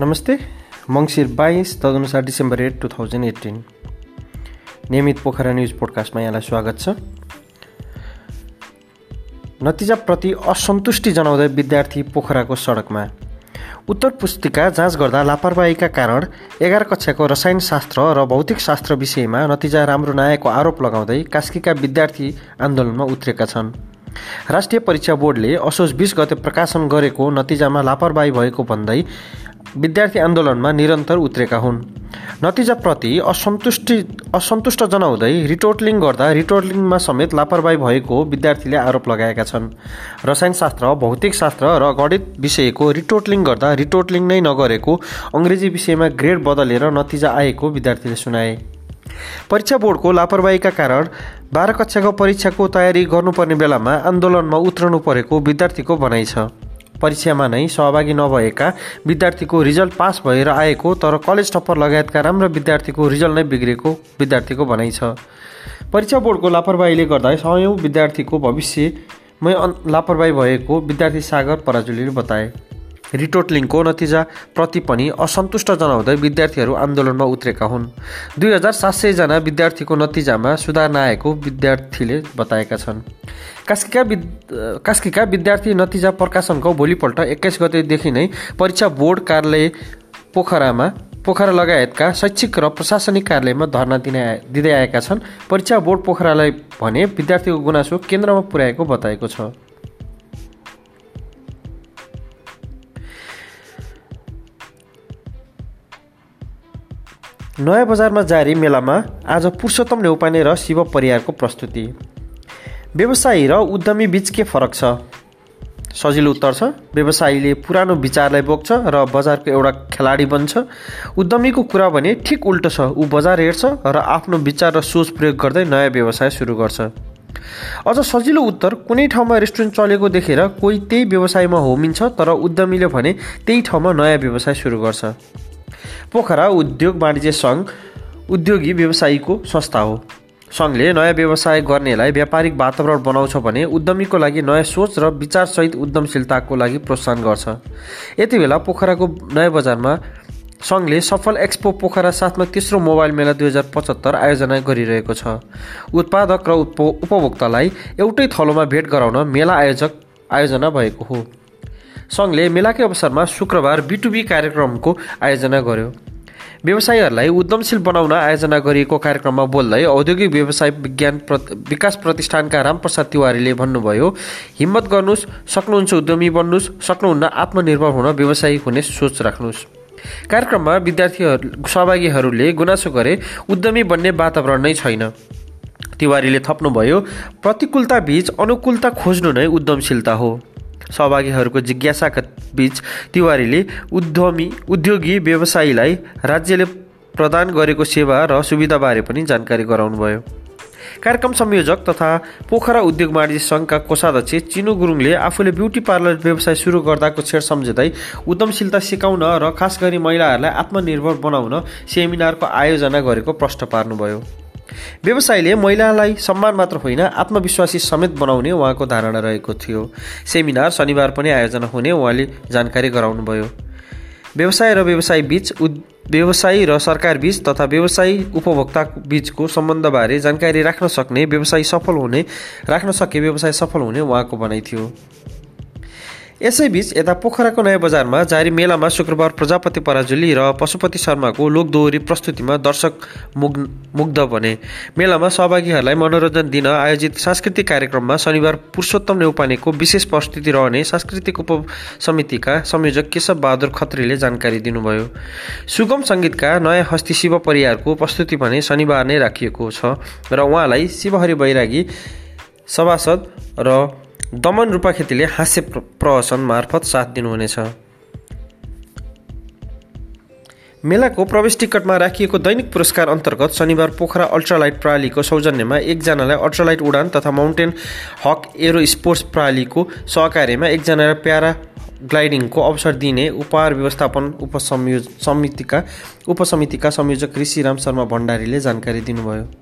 नमस्ते। मङ्सिर बाइस तदनुसार December eight two thousand eighteen नियमित पोखरा न्युज पोडकास्टमा यहाँलाई स्वागत छ। नतिजाप्रति असन्तुष्टि जनाउँदै विद्यार्थी पोखराको सडकमा उत्तर पुस्तिका जाँच गर्दा लापरवाहीका कारण एघार कक्षाको रसायनशास्त्र र भौतिक शास्त्र विषयमा नतिजा राम्रो नआएको आरोप लगाउँदै कास्कीका विद्यार्थी आन्दोलनमा उत्रेका छन्। राष्ट्रिय परीक्षा बोर्डले असोज बिस गते प्रकाशन गरेको नतिजामा लापरवाही भएको भन्दै विद्यार्थी आन्दोलनमा निरन्तर उत्रेका हुन्। नतिजाप्रति असन्तुष्टि असन्तुष्ट जनाउँदै रिटोटलिङ गर्दा रिटोटलिङमा समेत लापरवाही भएको विद्यार्थीले आरोप लगाएका छन्। रसायनशास्त्र भौतिक शास्त्र र गणित विषयको रिटोटलिङ गर्दा रिटोटलिङ नै नगरेको अङ्ग्रेजी विषयमा ग्रेड बदलेर नतिजा आएको विद्यार्थीले सुनाए। परीक्षा बोर्डको लापरवाहीका कारण बाह्र कक्षाको परीक्षाको तयारी गर्नुपर्ने बेलामा आन्दोलनमा उत्रनु परेको विद्यार्थीको भनाइ छ। परीक्षामा नै सहभागी नभएका विद्यार्थीको रिजल्ट पास भएर आएको तर कलेज टप्पर लगायतका राम्रा विद्यार्थीको रिजल्ट नै बिग्रेको विद्यार्थीको भनाइ छ। परीक्षा बोर्डको लापरवाहीले गर्दा सयौँ विद्यार्थीको भविष्यमै लापरवाही भएको विद्यार्थी सागर पराजुलीले बताए। रिटोटलिङको नतिजाप्रति पनि असन्तुष्ट जनाउँदै विद्यार्थीहरू आन्दोलनमा उत्रेका हुन्। दुई हजार सात सयजना विद्यार्थीको नतिजामा सुधार नआएको विद्यार्थीले बताएका छन्। कास्कीका विद कास्कीका विद्यार्थी नतिजा प्रकाशनको भोलिपल्ट एक्काइस गतेदेखि नै परीक्षा बोर्ड कार्यालय पोखरामा पोखरा लगायतका शैक्षिक र प्रशासनिक कार्यालयमा धर्ना दिने दिँदै आएका छन्। परीक्षा बोर्ड पोखरालाई भने विद्यार्थीको गुनासो केन्द्रमा पुर्याएको बताएको छ। नयाँ बजारमा जारी मेलामा आज पुरुषोत्तम नेउपाने र शिव परियारको प्रस्तुति। व्यवसायी र उद्यमी बिच के फरक छ? सजिलो उत्तर छ व्यवसायीले पुरानो विचारलाई बोक्छ र बजारको एउटा खेलाडी बन्छ। उद्यमीको कुरा भने ठिक उल्टो छ ऊ बजार हेर्छ र आफ्नो विचार र सोच प्रयोग गर्दै नयाँ व्यवसाय सुरु गर्छ। अझ सजिलो उत्तर कुनै ठाउँमा रेस्टुरेन्ट चलेको देखेर कोही त्यही व्यवसायमा होमिन्छ तर उद्यमीले भने त्यही ठाउँमा नयाँ व्यवसाय सुरु गर्छ। पोखरा उद्योग वाणिज्य सङ्घ उद्योगी व्यवसायीको संस्था हो। सङ्घले नयाँ व्यवसाय गर्नेलाई व्यापारिक वातावरण बनाउँछ भने उद्यमीको लागि नयाँ सोच र विचारसहित उद्यमशीलताको लागि प्रोत्साहन गर्छ। यति बेला पोखराको नयाँ बजारमा सङ्घले सफल एक्सपो पोखरा साथमा तेस्रो मोबाइल मेला दुई हजार पचहत्तर आयोजना गरिरहेको छ। उत्पादक र उपभोक्तालाई एउटै थलोमा भेट गराउन मेला आयोजक आयोजना भएको हो। सङ्घले मेलाकै अवसरमा शुक्रबार बिटुबी कार्यक्रमको आयोजना गर्यो। व्यवसायीहरूलाई उद्यमशील बनाउन आयोजना गरिएको कार्यक्रममा बोल्दै औद्योगिक व्यवसाय विज्ञान प्र विकास प्रतिष्ठानका रामप्रसाद तिवारीले भन्नुभयो हिम्मत गर्नुहोस् सक्नुहुन्छ उद्यमी बन्नुहोस् सक्नुहुन्न आत्मनिर्भर हुन व्यवसायी हुने सोच राख्नुहोस्। कार्यक्रममा विद्यार्थीहरू सहभागीहरूले गुनासो गरे उद्यमी बन्ने वातावरण नै छैन। तिवारीले थप्नुभयो प्रतिकूलता बीच अनुकूलता खोज्नु नै उद्यमशीलता हो। सहभागीहरूको जिज्ञासाका बीच तिवारीले उद्यमी उद्योगी व्यवसायीलाई राज्यले प्रदान गरेको सेवा र सुविधाबारे पनि जानकारी गराउनुभयो। कार्यक्रम संयोजक तथा पोखरा उद्योग वाणिज्य सङ्घका कोषाध्यक्ष चिनु गुरुङले आफूले ब्युटी पार्लर व्यवसाय सुरु गर्दाको छेड सम्झँदै उद्यमशीलता सिकाउन र खास गरी महिलाहरूलाई आत्मनिर्भर बनाउन सेमिनारको आयोजना गरेको प्रश्न पार्नुभयो। व्यवसायीले महिलालाई सम्मान मात्र होइन आत्मविश्वासी समेत बनाउने उहाँको धारणा रहेको थियो। सेमिनार शनिबार पनि आयोजना हुने उहाँले जानकारी गराउनुभयो। व्यवसाय र व्यवसाय बिच उद् व्यवसायी र सरकार बिच तथा व्यवसायी उपभोक्ता बिचको सम्बन्धबारे जानकारी राख्न सक्ने व्यवसाय सफल हुने राख्न सके व्यवसाय सफल हुने उहाँको भनाइ थियो। यसैबीच यता पोखराको नयाँ बजारमा जारी मेलामा शुक्रबार प्रजापति पराजुली र पशुपति शर्माको लोकदोहोरी प्रस्तुतिमा दर्शक मुग् मुग्ध बने। मेलामा सहभागीहरूलाई मनोरञ्जन दिन आयोजित सांस्कृतिक कार्यक्रममा शनिबार पुरुषोत्तम नेउपानेको विशेष प्रस्तुति रहने सांस्कृतिक उप समितिका संयोजक केशव बहादुर खत्रीले जानकारी दिनुभयो। सुगम सङ्गीतका नयाँ हस्ती शिव परियारको प्रस्तुति भने शनिबार नै राखिएको छ र उहाँलाई शिवहरि बैरागी सभासद र दमन रूपाखेतीले हास्य प्रहसन मार्फत साथ दिनुहुनेछ। मेलाको प्रवेश टिकटमा राखिएको दैनिक पुरस्कार अन्तर्गत शनिबार पोखरा अल्ट्रालाइट प्रणालीको सौजन्यमा एकजनालाई अल्ट्रालाइट उडान तथा माउन्टेन हक एरो स्पोर्ट्स प्रणालीको सहकार्यमा एकजनालाई प्यारा ग्लाइडिङको अवसर दिने उपहार व्यवस्थापन उपसंयो समितिका उपसमितिका संयोजक ऋषिराम शर्मा भण्डारीले जानकारी दिनुभयो।